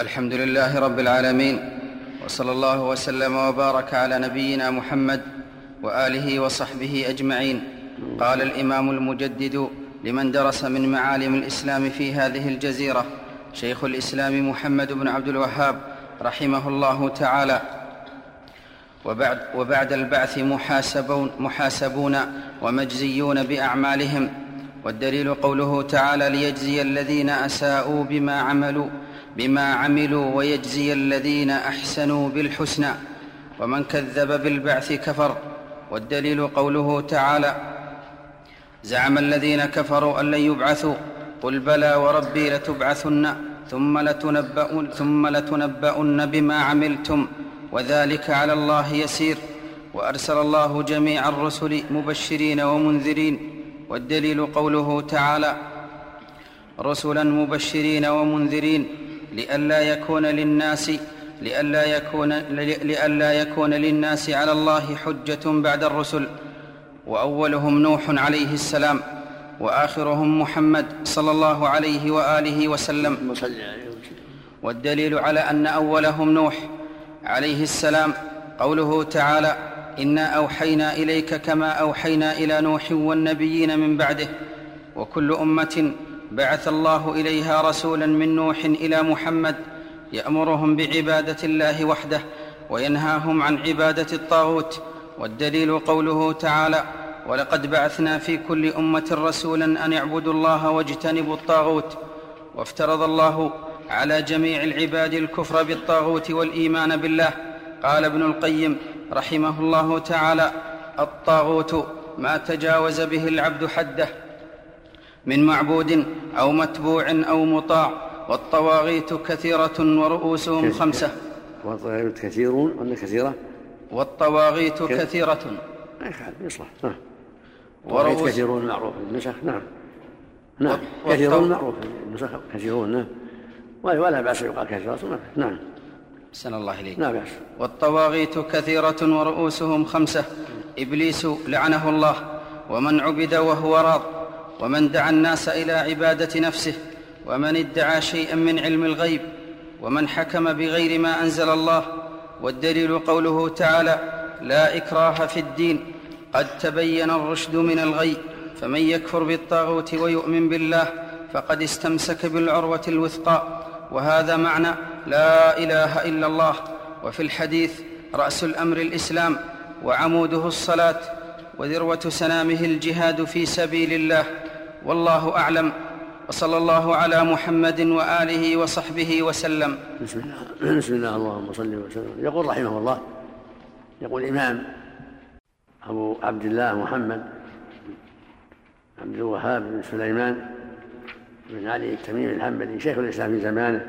الحمد لله رب العالمين وصلى الله وسلم وبارك على نبينا محمد وآله وصحبه أجمعين. قال الإمام المجدد لمن درس من معالم الإسلام في هذه الجزيرة شيخ الإسلام محمد بن عبد الوهاب رحمه الله تعالى. وبعد, وبعد البعث محاسبون, محاسبون ومجزيون بأعمالهم. والدليل قوله تعالى ليجزي الذين أساءوا بما عملوا بما عملوا ويجزي الذين أحسنوا بالحسنى ومن كذب بالبعث كفر والدليل قوله تعالى زعم الذين كفروا أن لن يبعثوا قل بلى وربي لتبعثن ثم لتنبؤن, ثم لتنبؤن بما عملتم وذلك على الله يسير وأرسل الله جميع الرسل مبشرين ومنذرين والدليل قوله تعالى رسلا مبشرين ومنذرين لئلا يكون للناس لئلا يكون لئلا يكون للناس على الله حجة بعد الرسل. وأولهم نوح عليه السلام وآخرهم محمد صلى الله عليه وآله وسلم. والدليل على أن أولهم نوح عليه السلام قوله تعالى إنا أوحينا إليك كما أوحينا إلى نوح والنبيين من بعده. وكل أمة بعث الله إليها رسولا من نوح إلى محمد يأمرهم بعبادة الله وحده وينهاهم عن عبادة الطاغوت. والدليل قوله تعالى ولقد بعثنا في كل أمة رسولا أن اعبدوا الله واجتنبوا الطاغوت وافترض الله على جميع العباد الكفر بالطاغوت والإيمان بالله. قال ابن القيم رحمه الله تعالى الطاغوت ما تجاوز به العبد حده من معبود أو متبوع أو مطاع والطواغيت كثيرة ورؤوسهم خمسة. والطواغيت كثيرون ولا كثيرة؟ والطواغيت كثيرة. يصلح. نعم ورؤوس كثيرون معروف النسخ نعم. نعم. كثيرون معروف النسخ كثيرون نعم. ولا بأس يقال كثيرة. نعم. سن الله إليك. لا بأس والطواغيت كثيرة ورؤوسهم خمسة. إبليس لعنه الله ومن عبد وهو راض ومن دعا الناس إلى عبادة نفسه ومن ادعى شيئا من علم الغيب ومن حكم بغير ما أنزل الله. والدليل قوله تعالى لا إكراه في الدين قد تبين الرشد من الغي فمن يكفر بالطاغوت ويؤمن بالله فقد استمسك بالعروة الوثقى. وهذا معنى لا إله إلا الله. وفي الحديث رأس الأمر الإسلام وعموده الصلاة وذروة سنامه الجهاد في سبيل الله. والله أعلم. وصلى الله على محمد وآله وصحبه وسلم. بسم الله بسم الله اللهم صل وسلم. يقول رحمه الله يقول الإمام أبو عبد الله محمد عبد الوهاب بن سليمان بن علي التميمي الحنبلي شيخ الإسلام في زمانه.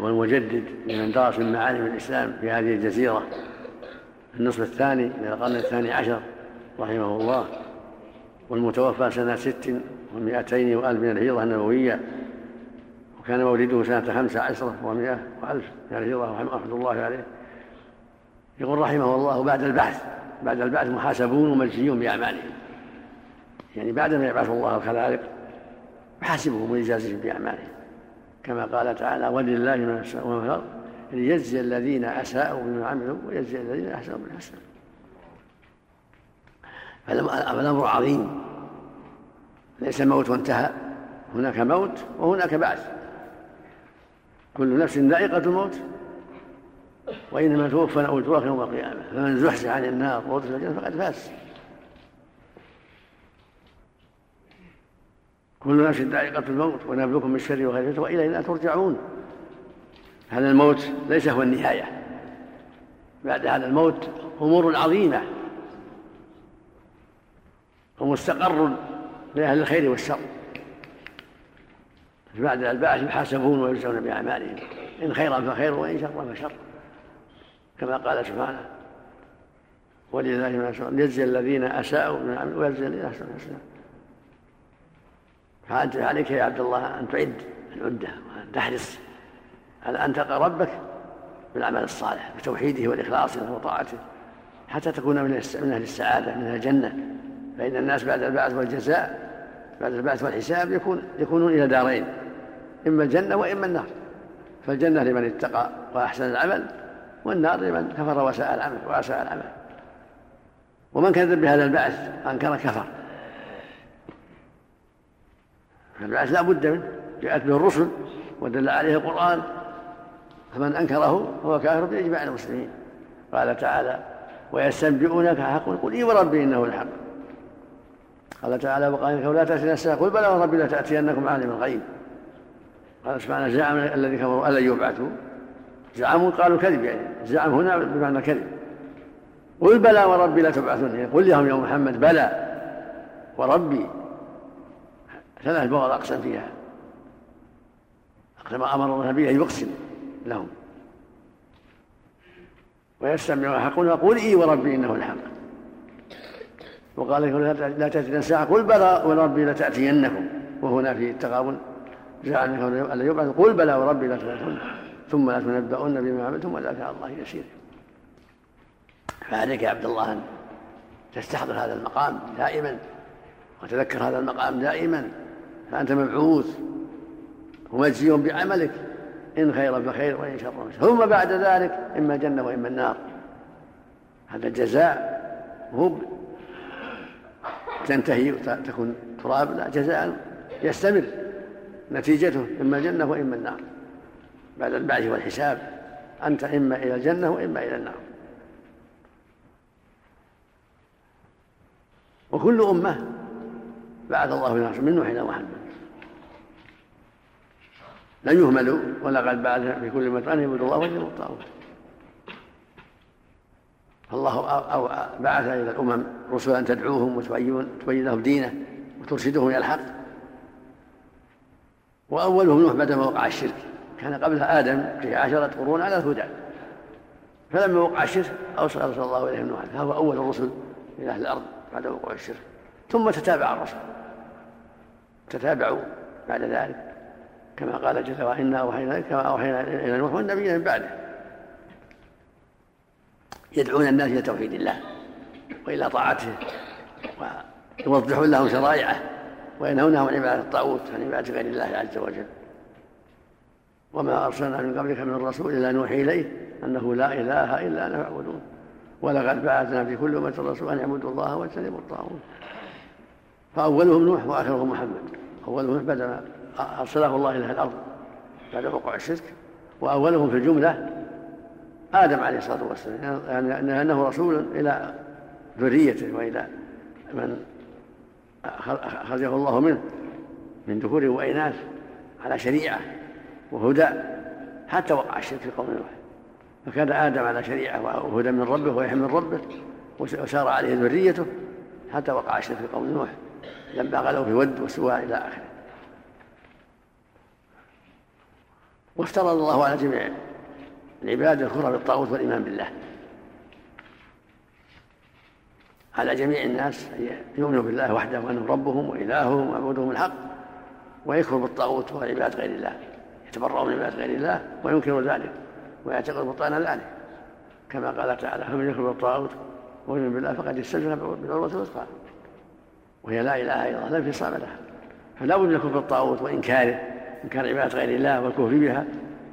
والمجدد لمن درس من معالم الإسلام في هذه الجزيرة. في النصف الثاني من القرن الثاني عشر رحمه الله والمتوفى سنة ست ومائتين وألف من الهجرة النبوية وكان مولده سنة خمس عشرة ومائة وألف من الهجرة رحمة الله عليه. يقول رحمه الله بعد البعث بعد البعث محاسبون ومجزيون بأعمالهم. يعني بعدما يبعث الله الخلائق يحاسبهم ويجازيهم بأعمالهم. كما قال تعالى ولله ما في الأرض ليجزي الذين أساءوا بما عملوا ويجزي الذين أحسنوا بالحسنى فالأمر عظيم. ليس الموت وانتهى. هناك موت وهناك بعث. كل نفس ذائقة الموت. وإنما توفى أجوركم يوم القيامة. فمن زحزح عن النار وأدخل الجنة فقد فاز. كل نفس ذائقة الموت ونبلوكم بالشر وخير وإلينا ترجعون. هذا الموت ليس هو النهاية. بعد هذا الموت أمور عظيمة. ومستقر لأهل الخير والشر. بعد البعث يحاسبون ويجزون بأعمالهم. إن خيرا فخير وإن شرا فشر. كما قال سبحانه ولله ما يجزي الذين أساءوا ويجزي الذين أحسنوا فأنت عليك يا عبد الله أن تعد العدة وأن تحرص على أن تلقى ربك بالعمل الصالح بتوحيده والإخلاص وطاعته حتى تكون من أهل السعادة من أهل الجنة. فإن الناس بعد البعث والجزاء بعد البعث والحساب يكون يكونون إلى دارين إما الجنة وإما النار. فالجنة لمن اتقى وأحسن العمل والنار لمن كفر وساء العمل وأساء العمل. ومن كذب بهذا البعث أنكر كفر. فالبعث لا بد منه جاءت به الرسل ودل عليه القرآن فمن أنكره فهو كافر بإجماع المسلمين. قال تعالى ويستنبئونك حق قل إي وربي إنه الحق؟ قال تعالى وقال لا تأتينا الساعة قل بلى وربي لتأتينكم عالم الغيب. قال سبحانه زعم الذي كفروا ألن يبعثوا. زعموا قالوا كذب يعني زعم هنا بمعنى كذب. قل بلى وربي لتبعثون يعني قل لهم يا محمد بلى وربي ثلاث بغض أقسم فيها. أقسم أمر النبي أن يقسم لهم. ويستمع حقنا قل إي وربي إنه الحق. وقال لا تأتينا الساعة قل بلى وربي لتأتينكم. وهنا في التغابن زعم أن يبعث قل بلى وربي لتأتينكم. ثم لا تنبؤن بما عملتم وذلك على الله يسير. فعليك يا عبد الله أن تستحضر هذا المقام دائما وتذكر هذا المقام دائما. فأنت مبعوث. ومجزي بعملك. إن خيرا فخير وإن شرا فشر ثم بعد ذلك إما الجنة وإما النار. هذا الجزاء هو تنتهي وتكون تراب. لا جزاء يستمر. نتيجته إما الجنة وإما النار. بعد البعث والحساب. أنت إما إلى الجنة وإما إلى النار. وكل أمة بعث الله من نوح إلى محمد. لن يهملوا ولقد بعث في كل أمة أن يعبدوا الله. واجتنبوا الطاغوت فالله بعث إلى الأمم رسلا تدعوهم وتبين تبين لهم دينه وترشدهم إلى الحق. وأولهم نوح بعدما وقع الشرك. كان قبلها آدم في عشرة قرون على الهدى. فلما وقع الشرك أرسل الله إليهم نوحا. فهو أول الرسل إلى أهل الأرض بعد وقوع الشرك. ثم تتابع الرسل. تتابعوا بعد ذلك. كما قال جل وعلا إنا أوحينا كما أوحينا إلى نوح والنبيين من بعده. يدعون الناس إلى توحيد الله وإلى طاعته ويوضحون لهم شرائعه وينهونهم عن عبادة الطاغوت عن عبادة غير الله عز وجل. وما أرسلنا من قبلك من رسول إلا نوحي إليه أنه لا إله إلا أنا فاعبدون. ولقد بعثنا في كل أمة رسول أن يعبدوا الله واجتنبوا الطاغوت. فأولهم نوح وآخرهم محمد. أولهم بعد أرسله الله إلى الأرض. بعد وقوع الشرك. وأولهم في الجملة آدم عليه الصلاة والسلام يعني أنه رسول إلى ذريته وإلى من أخرجه الله منه من ذكور وإناث على شريعة وهدى حتى وقع الشرك في قوم نوح. فكان آدم على شريعة وهدى من ربه ويحمي من ربه وسار عليه ذريته حتى وقع الشرك في قوم نوح. لما غلوا في ود وسواء إلى آخره. وافترض الله على جميع العباد الكفر بالطاغوت والإيمان بالله. على جميع الناس أن يؤمنوا بالله وحده وأنه ربهم وإلههم ومعبودهم الحق ويكفروا بالطاغوت والعباد غير الله يتبرأوا من عباد غير الله وينكروا ذلك ويعتقد بطلان ذلك. كما قال تعالى فمن يكفر بالطاغوت ويؤمن بالله فقد استمسك بالعروة الوثقى وهي لا إله إلا الله لا انفصام لها. فلا بد من الكفر بالطاغوت وانكاره انكار عبادة غير الله والكفر بها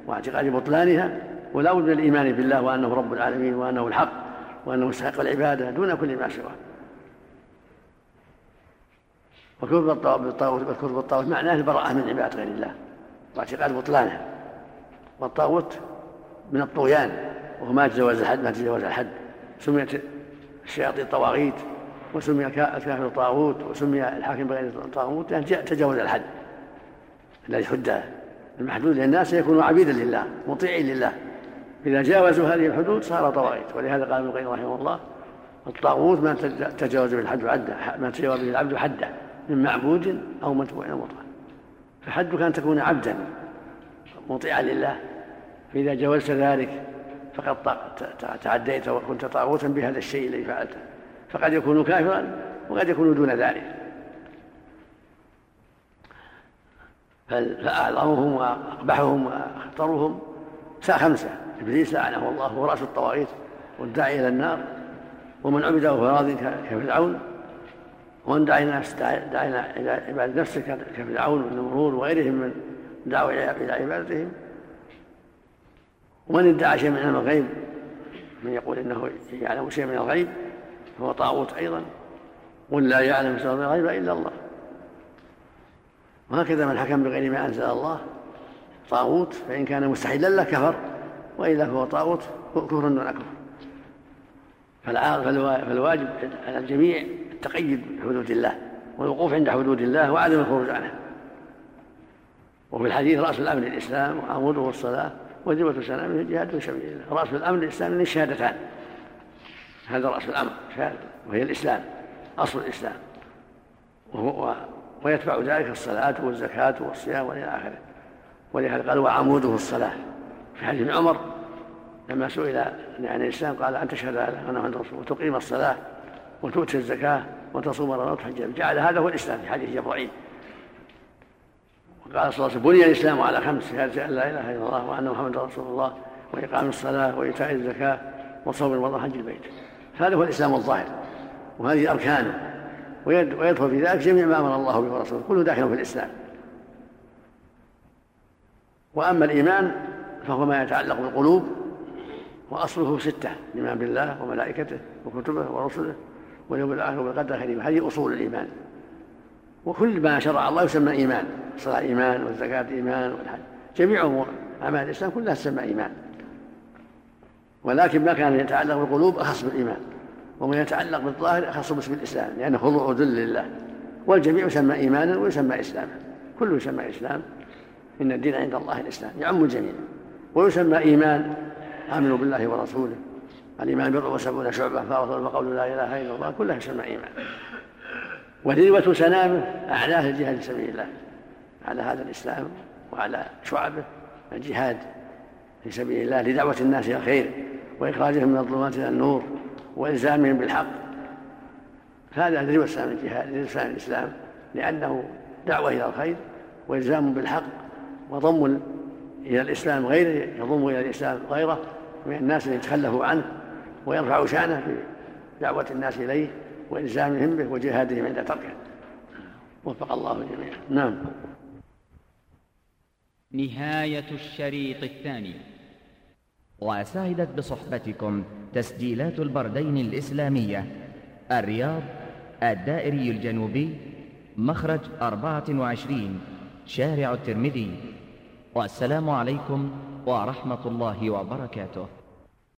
واعتقاد بطلانها ولا بد من الايمان بالله وأنه رب العالمين وأنه الحق وأنه مستحق العبادة دون كل ما سواه. وكفر بالطاغوت والكفر بالطاغوت معناه البراءة من عبادة غير الله واعتقاد بطلانها. والطاغوت من الطغيان وهو ما تجاوز الحد ما تجاوز الحد. سميت الشياطين طواغيت وسمي الكافر طاغوت وسمي الحاكم بغير طاغوت يعني تجاوز الحد. الذي حد المحدود للناس يكون عبيدا لله مطيعين لله. إذا جاوزوا هذه الحدود صار طواغيت ولهذا قال ابن القيم رحمه الله الطاغوت ما تجاوز به الحد عدة ما تجاوز به العبد حده من معبود أو متبوع أو مطاع فحدك أن تكون عبدا مطيعا لله. فإذا جاوزت ذلك فقد تعديت وكنت طاغوتا بهذا الشيء الذي فعلته. فقد يكون كافرا وقد يكون دون ذلك. فأعظمهم وأقبحهم وأخطرهم. خمسة. إبليس لعنه الله هو رأس الطواغيت والداعي إلى النار. ومن عبده فراض كفرعون. ومن دعا الناس دعا إلى عبادة نفسه كفرعون والنمرود وغيرهم من دعوا إلى عبادتهم. ومن ادعى شيء من علم الغيب من يقول إنه يعلم شيء من الغيب فهو طاغوت أيضا. قل لا يعلم سر الغيب إلا الله. وهكذا من حكم بغير ما أنزل الله طاغوت فإن كان مستحيلا له كفر وإلا فهو طاغوت كفر دون كفر. فالواجب على الجميع التقيد بحدود الله والوقوف عند حدود الله وعدم الخروج عنها وفي الحديث رأس الامر الاسلام وعموده الصلاة وجبة سلامه الجهاد في سبيل الله. رأس الامر الاسلام الشهادتان هذا رأس الأمر شهادة وهي الإسلام أصل الإسلام. وهو ويتبع ذلك الصلاة والزكاة والصيام والى آخره. ولهذا قال وعموده الصلاة. في حديث عمر لما سئل عن الإسلام قال أن تشهد ان محمد رسول وتقيم الصلاة وتؤتي الزكاة وتصوم رمضان وتحج جعل هذا هو الإسلام في حديث جبرائيل. وقال صلى الله عليه وسلم بني الإسلام على خمس شهادة أن لا إله إلا الله وأن محمدا رسول الله وإقام الصلاة وإيتاء الزكاة وصوم رمضان وحج البيت. هذا هو الإسلام الظاهر وهذه أركانه. ويدخل في ذلك جميع ما أمر الله به ورسوله كله داخل في الإسلام. وأما الإيمان فهو ما يتعلق بالقلوب وأصله ستة الإيمان بالله وملائكته وكتبه ورسله واليوم الآخر وبالقدر خيره هذه أصول الإيمان. وكل ما شرع الله يسمى إيمان. الصلاة إيمان والزكاة إيمان والحج. جميع أمور أعمال الإسلام كلها تسمى إيمان. ولكن ما كان يتعلق بالقلوب أخص بالإيمان. وما يتعلق بالظاهر اخص باسم الإسلام لأنه خضوع وذل لله. والجميع يسمى إيمانا ويسمى إسلاما. كله يسمى إسلام. إن الدين عند الله الإسلام. يعم الجميع. ويسمى إيمان. آمنوا بالله ورسوله. الإيمان بضع وسبعون شعبه فاوصل فقول لا إله إلا الله. كلها يسمى إيمان. وذروة سنامه أعلاه الجهاد في سبيل الله. على هذا الإسلام وعلى شعبه الجهاد في سبيل الله لدعوة الناس إلى الخير وإخراجهم من الظلمات إلى النور. وإلزامهم بالحق. هذا ذروة سنام الجهاد ذروة سنام الإسلام لأنه دعوة إلى الخير وإلزام بالحق وضم إلى الإسلام غيره يضم إلى الإسلام غيره من الناس اللي يتخلفوا عنه ويرفع شأنه في دعوة الناس إليه وإلزامهم به وجهادهم عند تركه. وفق الله الجميع نعم. نهاية الشريط الثاني. وسعدت بصحبتكم تسجيلات البردين الإسلامية. الرياض الدائري الجنوبي مخرج أربعة وعشرين شارع الترمذي. والسلام عليكم ورحمة الله وبركاته.